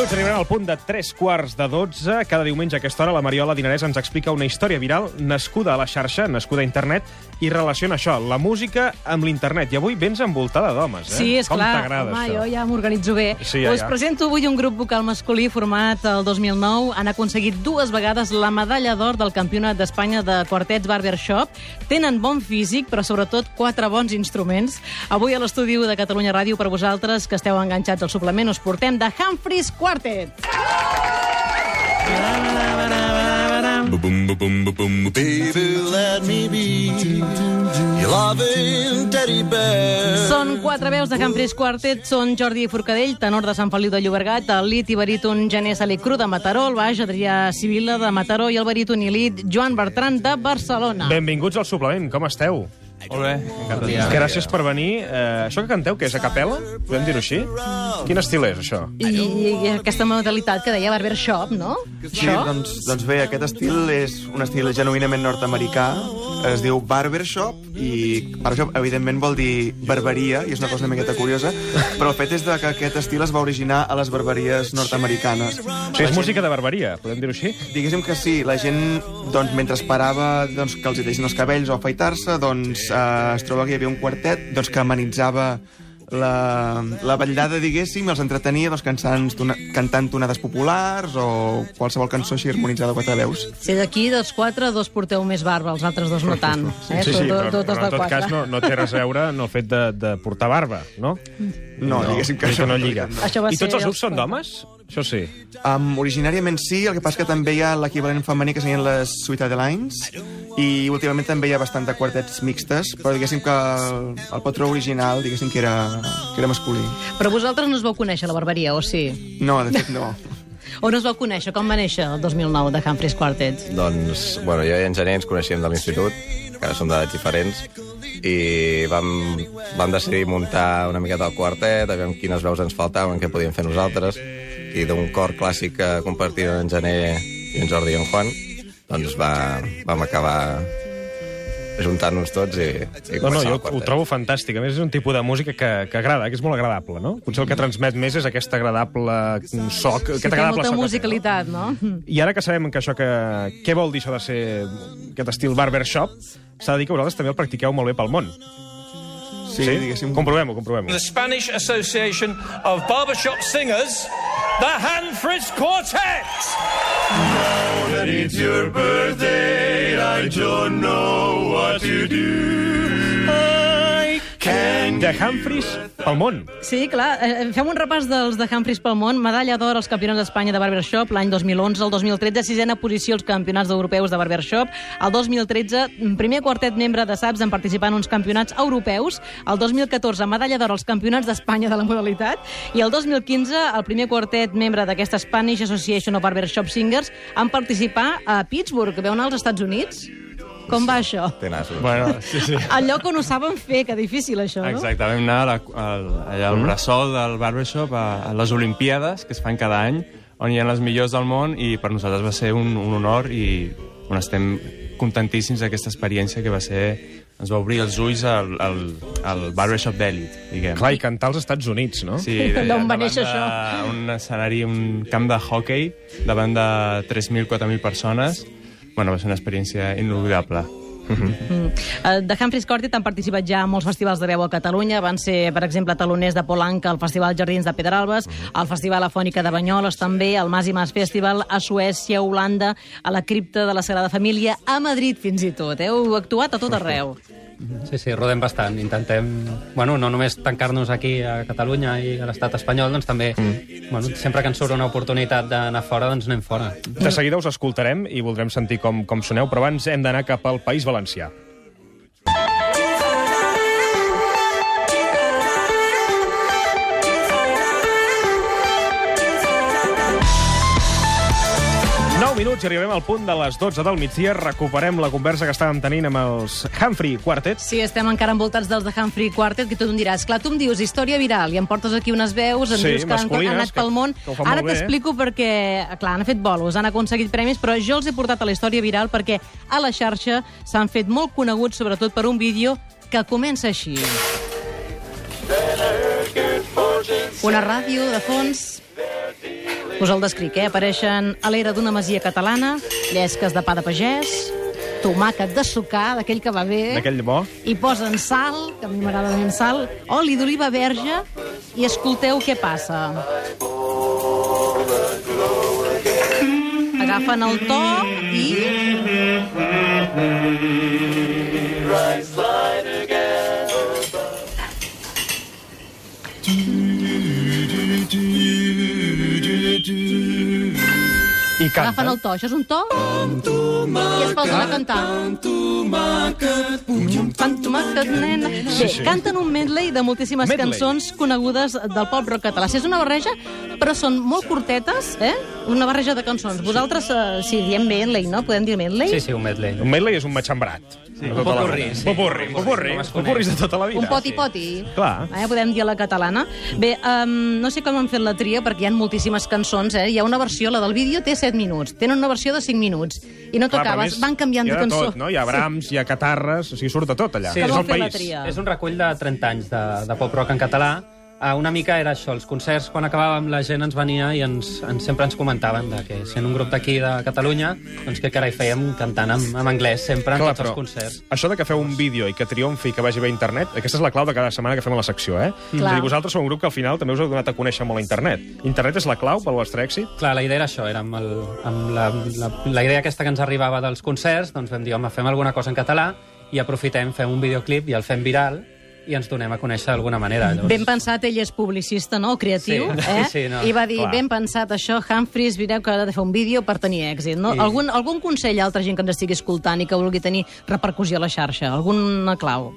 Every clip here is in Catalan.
minuts arribarem al punt de 3 quarts de 12. Cada diumenge a aquesta hora la Mariola Dinarès ens explica una història viral nascuda a la xarxa, nascuda a internet, i relaciona això, la música, amb l'internet. I avui vens envoltada d'homes, eh? Sí, és Com clar. t'agrada, això? jo ja m'organitzo bé. Sí, ja, Us ja. presento avui un grup vocal masculí format el 2009. Han aconseguit dues vegades la medalla d'or del Campionat d'Espanya de quartets Barbershop. Tenen bon físic, però sobretot quatre bons instruments. Avui a l'estudi de Catalunya Ràdio per vosaltres, que esteu enganxats al suplement, us portem de Humphreys Quartet. Són quatre veus de Humphreys Quartet, són Jordi Forcadell, tenor de Sant Feliu de Llobregat, el lit i baríton Gené Salicru de Mataró, el baix Adrià Sibila de Mataró i el baríton i lit Joan Bertran de Barcelona. Benvinguts al suplement, com esteu? Molt bé, encantat. Gràcies per venir. Eh, això que canteu, que és a capella? Podem dir-ho així? Quin estil és, això? I, I aquesta modalitat que deia Barbershop, no? Sí, doncs, doncs bé, aquest estil és un estil genuïnament nord-americà, es diu barbershop, i barbershop, evidentment, vol dir barberia, i és una cosa una miqueta curiosa, però el fet és de que aquest estil es va originar a les barberies nord-americanes. O sigui, és música de barberia, podem dir-ho així? Diguéssim que sí, la gent, doncs, mentre esperava doncs, que els hi deixin els cabells o afaitar-se, doncs, eh, es troba que hi havia un quartet doncs, que amenitzava la, la vetllada, diguéssim, els entretenia doncs, cantant, tona, cantant tonades populars o qualsevol cançó així harmonitzada a quatre veus. Si d'aquí dels quatre, dos porteu més barba, els altres dos no tant. Eh? sí, sí, però, però en de tot quatre. cas no, no té res a veure en el fet de, de portar barba, no? No, diguéssim que això no no. lliga. Això va I tots els grups són d'homes? Això sí. Um, originàriament sí, el que passa que també hi ha l'equivalent femení que serien les Sweet Adelines i últimament també hi ha bastant de quartets mixtes, però diguéssim que el, el patró original, diguéssim que era, que era masculí. Però vosaltres no us vau conèixer la barberia, o sí? No, de fet no. On us vau conèixer? Com va néixer el 2009 de Humphreys Quartet? Doncs, bueno, jo i en Gené ens coneixíem de l'institut, que ara som d'edats diferents, i vam, vam decidir muntar una miqueta el quartet, aviam quines veus ens faltaven, què podíem fer nosaltres, i d'un cor clàssic que compartien en Gené i en Jordi i en Juan, doncs va, vam acabar juntant-nos tots i, i No, no, jo el ho trobo fantàstic. A més, és un tipus de música que, que agrada, que és molt agradable, no? Potser el que transmet més és aquest agradable soc, aquest Sí, té agradable molta soc que té, musicalitat, no? no? I ara que sabem que això que... Què vol dir això de ser aquest estil barbershop, s'ha de dir que vosaltres també el practiqueu molt bé pel món. Sí, diguéssim... Comprovem-ho, comprovem-ho. the Spanish Association of Barbershop Singers, the Hanfridge Quartet. Now that it's your birthday, I don't know what to do. De Humphreys pel món. Sí, clar. Eh, Fem un repàs dels de Humphreys pel món. Medalla d'or als campionats d'Espanya de Barbershop l'any 2011, el 2013, sisena posició als campionats europeus de Barbershop, el 2013, primer quartet membre de SAPS en participar en uns campionats europeus, el 2014, medalla d'or als campionats d'Espanya de la modalitat, i el 2015, el primer quartet membre d'aquesta Spanish Association of Barbershop Singers en participar a Pittsburgh. Veu anar als Estats Units? Com va això? Té nassos. Bueno, sí, sí. El lloc on ho saben fer, que difícil això, no? Exacte, vam anar a la, al, allà al bressol del barbershop a, a les Olimpíades, que es fan cada any, on hi ha les millors del món, i per nosaltres va ser un, un honor i bueno, estem contentíssims d'aquesta experiència que va ser ens va obrir els ulls al, al, al barbershop d'èlit, diguem. Clar, i cantar als Estats Units, no? Sí, D'on va néixer això? Un escenari, un camp de hockey, davant de 3.000-4.000 persones. Bueno, va ser una experiència inolvidable. Eh, De Humphreys Quartet han participat ja en molts festivals de veu a Catalunya. Van ser, per exemple, taloners de Polanca, al Festival Jardins de Pedralbes, al Festival Afònica de Banyoles, també, al Mas i Mas Festival, a Suècia, a Holanda, a la Cripta de la Sagrada Família, a Madrid fins i tot. Heu actuat a tot arreu. Sí, sí, rodem bastant. Intentem, bueno, no només tancar-nos aquí a Catalunya i a l'estat espanyol, doncs també, mm. bueno, sempre que ens surt una oportunitat d'anar fora, doncs anem fora. De seguida us escoltarem i voldrem sentir com, com soneu, però abans hem d'anar cap al País Valencià. Minuts i arribem al punt de les 12 del migdia. Recuperem la conversa que estàvem tenint amb els Humphrey Quartet. Sí, estem encara envoltats dels de Humphrey Quartet, que tu em diràs, clar, tu em dius història viral i em portes aquí unes veus, em Sí, dius que han, han anat que- pel món. que fan Ara eh? t'explico perquè, clar, han fet bolos, han aconseguit premis, però jo els he portat a la història viral perquè a la xarxa s'han fet molt coneguts, sobretot per un vídeo que comença així. Una ràdio de fons Us el descric, eh? Apareixen a l'era d'una masia catalana, llesques de pa de pagès, tomàquet de sucar, d'aquell que va bé, D'aquell bo. i posen sal, que a mi m'agrada ben sal, oli d'oliva verge, i escolteu què passa. Agafen el to i... I Agafen el to. Això és un to i es posen a cantar. Pan tomàquet, nena. Bé, canten un medley de moltíssimes Medley. cançons conegudes del pop rock català. Sí, és una barreja, però són molt curtetes, eh? Una barreja de cançons. Vosaltres, eh, si diem medley, no? Podem dir medley? Sí, sí, un medley. Un medley és un matxembrat. Sí, un popurrí, sí. Popurri, popurri. Popurris de tota la vida. Un poti-poti. Clar. Eh, podem dir a la catalana. Bé, um, no sé com han fet la tria, perquè hi ha moltíssimes cançons, eh? Hi ha una versió, la del vídeo té 7 minuts. Tenen una versió de 5 minuts. I no tocaves, van canviant hi de ha cançó. Tot, no? Hi ha brams, hi ha catarres, o sigui, surt de tot allà. Sí, és com el país. És un recull de 30 anys de, de pop-rock en català. Uh, una mica era això, els concerts, quan acabàvem, la gent ens venia i ens, ens, sempre ens comentaven de que sent un grup d'aquí de Catalunya, doncs què carai fèiem cantant en, en anglès sempre en Clar, tots els concerts. això de que feu un vídeo i que triomfi i que vagi bé a internet, aquesta és la clau de cada setmana que fem a la secció, eh? És a dir, vosaltres sou un grup que al final també us heu donat a conèixer molt a internet. Internet és la clau pel vostre èxit? Clar, la idea era això, era amb, el, amb la, la, la idea aquesta que ens arribava dels concerts, doncs vam dir, home, fem alguna cosa en català i aprofitem, fem un videoclip i el fem viral i ens donem a conèixer d'alguna manera. Llavors... Ben pensat, ell és publicista, no? Creatiu, Sí, eh? sí, no, I va dir, clar. ben pensat això, Humphries, mireu que ha de fer un vídeo per tenir èxit, no? I- Algun, algun consell a altra gent que ens estigui escoltant i que vulgui tenir repercussió a la xarxa? Alguna clau?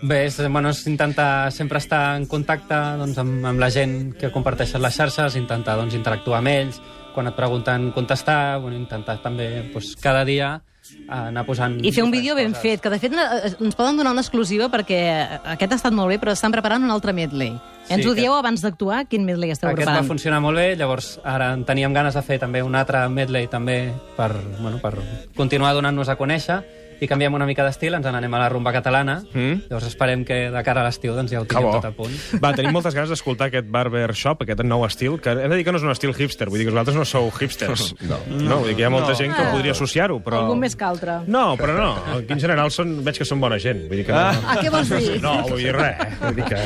Bé, és, bueno, és intentar sempre estar en contacte doncs, amb, amb la gent que comparteixen les xarxes, intentar doncs, interactuar amb ells, quan et pregunten contestar, bueno, intentar també doncs, cada dia eh, anar posant... I fer un vídeo ben coses. fet, que de fet eh, ens poden donar una exclusiva perquè aquest ha estat molt bé, però estan preparant un altre medley. Sí, Ens ho aquest- dieu abans d'actuar? Quin medley esteu Aquest va preparant? funcionar molt bé, llavors ara en teníem ganes de fer també un altre medley també per, bueno, per continuar donant-nos a conèixer i canviem una mica d'estil, ens n'anem a la rumba catalana, Mm. llavors esperem que de cara a l'estiu doncs, ja ho tinguem tot a punt. Va, tenim moltes ganes d'escoltar aquest barber shop, aquest nou estil, que hem de dir que no és un estil hipster, vull dir que vosaltres no sou hipsters. No. no vull dir que hi ha molta gent que Ah. podria associar-ho, però... Algun més que altre. No, però no. Aquí en general són, veig que són bona gent. Vull dir que no... Ah, què vols dir? No, vull dir res. eh? Vull dir que...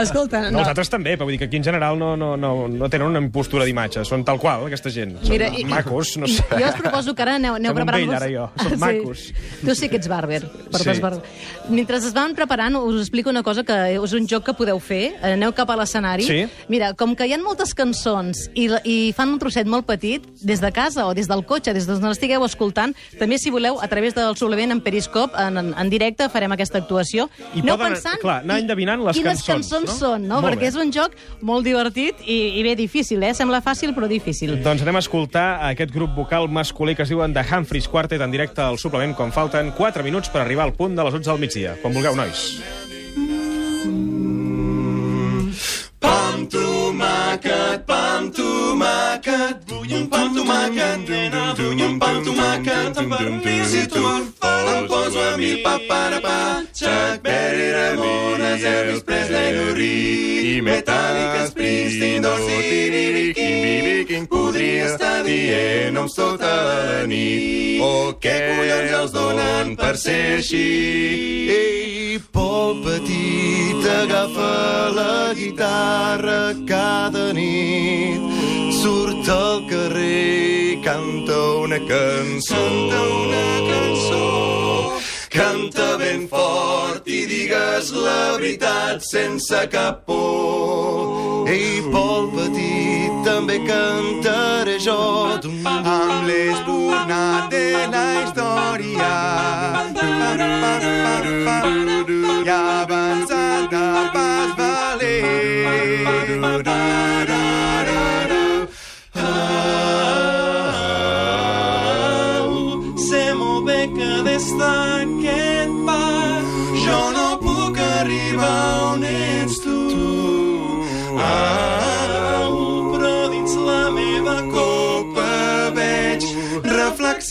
Escolta, No, els altres també, però vull dir que aquí en general no, no, no, no tenen una impostura d'imatge. Són tal qual, aquesta gent. Són Mira, i- macos, no sé. Jo us proposo que ara aneu, aneu Som un preparant-vos... vell, ara jo. Som macos. Tu sí que ets barber. Per Sí. barber. Mentre es van preparant, us explico una cosa que és un joc que podeu fer. Aneu cap a l'escenari. Sí. Mira, com que hi ha moltes cançons i, i fan un trosset molt petit, des de casa o des del cotxe, des d'on l'estigueu escoltant, també, si voleu, a través del suplement en Periscope, en, en, en directe, farem aquesta actuació. I Aneu poden, clar, anar endevinant les quines cançons, cançons no? són, no? Molt Perquè bé. és un joc molt divertit i, i bé difícil, eh? Sembla fàcil, però difícil. Doncs anem a escoltar aquest grup vocal masculí que es diuen The Humphreys Quartet en directe al suplement quan falten 4 minuts per arribar al punt de les 11 del migdia. Quan vulgueu, nois. Pam tomàquet, pam tomàquet, vull un pam tomàquet, nena, vull un pam tomàquet, amb permís i tu em poso a mi pa para pa, Chuck Berry, Ramones, Elvis Presley, Lou Reed, Metallica, Springsteen, Dorsey, King, King, podria estar dient-ho tota la nit, oh, què collons els donen per ser així? Ei, Pol Petit agafa la guitarra cada nit, surt al carrer i canta una cançó. Canta una cançó. Canta ben fort i digues la veritat sense cap por. Ei, Pol Petit, també cantaré jo amb l'esbornat de la història.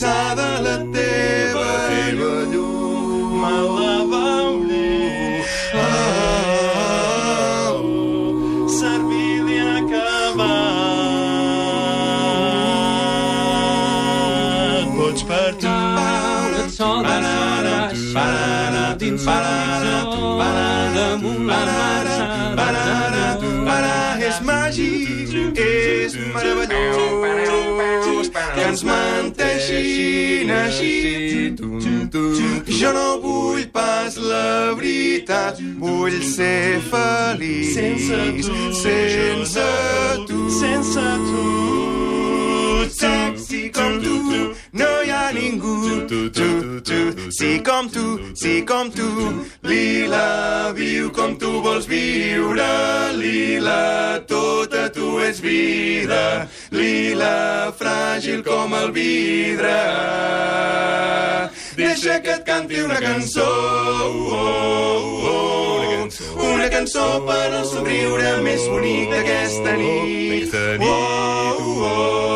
cansada la teva, la mala vaul l'ha servilia cavà pots pertumbà la sola nana spana dins parla tu balada mulansa balada para es magic es meravelluti para que ens menteixin així. Jo no vull pas la veritat, vull ser feliç sense tu, sense tu, sense tu. Sexy com tu, no hi ha ningú. Tu, tu, tu, sí com tu, sí com tu. Lila, viu com tu vols viure. Lila, tota tu és vida. Lila, fràgil com el vidre. Deixa que et canti una cançó. Oh, oh, oh. Una cançó per al somriure més bonic d'aquesta nit. Oh, oh, oh.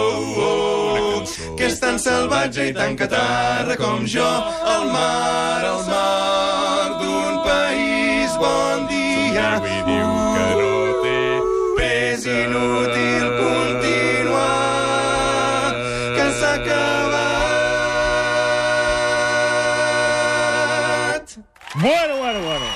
Salvatge i tan catarra com jo. El mar, el mar d'un país. Bon dia. Diu que no té pes inútil continuar. Que s'ha acabat. Bueno, bueno, bueno.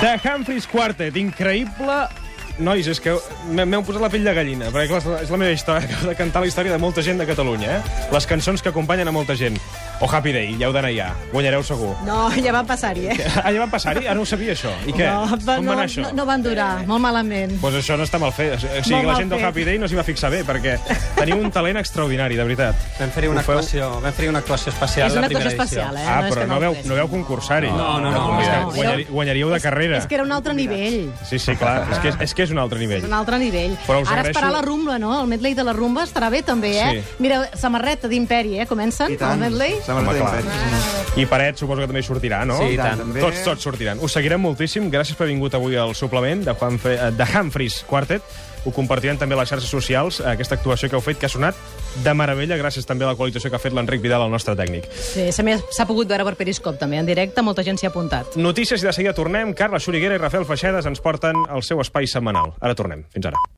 The Humphreys Quartet, increïble... Nois, és que m'he- m'heu posat la pell de gallina, perquè clar, és la- és la meva història, acabo de cantar la història de molta gent de Catalunya, eh? Les cançons que acompanyen a molta gent. O Happy Day, ja heu d'anar ja. Guanyareu segur. No, ja va passar-hi, eh? Ah, ja van passar-hi? Ah, no ho sabia, això. I què? No, va- Com va no, anar això? no, no van durar, molt malament. Pues això no està mal fet. O sigui, Molt la gent del. Happy Day no s'hi va fixar bé, perquè teniu un talent extraordinari, de veritat. Vam fer-hi una, Ho feu- actuació, vam fer una actuació especial És una actuació especial, edició. eh? Ah, és però que no veu, ho no veu concursar-hi. No, no, no, Guanyar- no. guanyari- Guanyaríeu de carrera. És que era un altre nivell. Sí, sí, clar. És que és, és, que és un altre nivell. Un altre nivell. Però us Ara agraeixo- esperar la rumba, no? El medley de la rumba estarà bé, també, eh? Sí. Mira, samarreta d'Imperi, eh? Comencen, el medley. Samarreta Home, clar. I Paret suposo que també sortirà, no? Sí, i tant, tant. també. Tots, tots sortiran. Us seguirem moltíssim. Gràcies per haver vingut avui al suplement de, Juan Fe, eh, de Humphreys Quartet. Ho compartirem també a les xarxes socials, eh, aquesta actuació que heu fet, que ha sonat de meravella, gràcies també a la qualització que ha fet l'Enric Vidal, el nostre tècnic. Sí, s'ha s'ha pogut veure per Periscope, també, en directe. Molta gent s'hi ha apuntat. Notícies i de seguida tornem. Carla Xuriguera i Rafael Feixedes ens porten el seu espai setmanal. Ara tornem. Fins ara.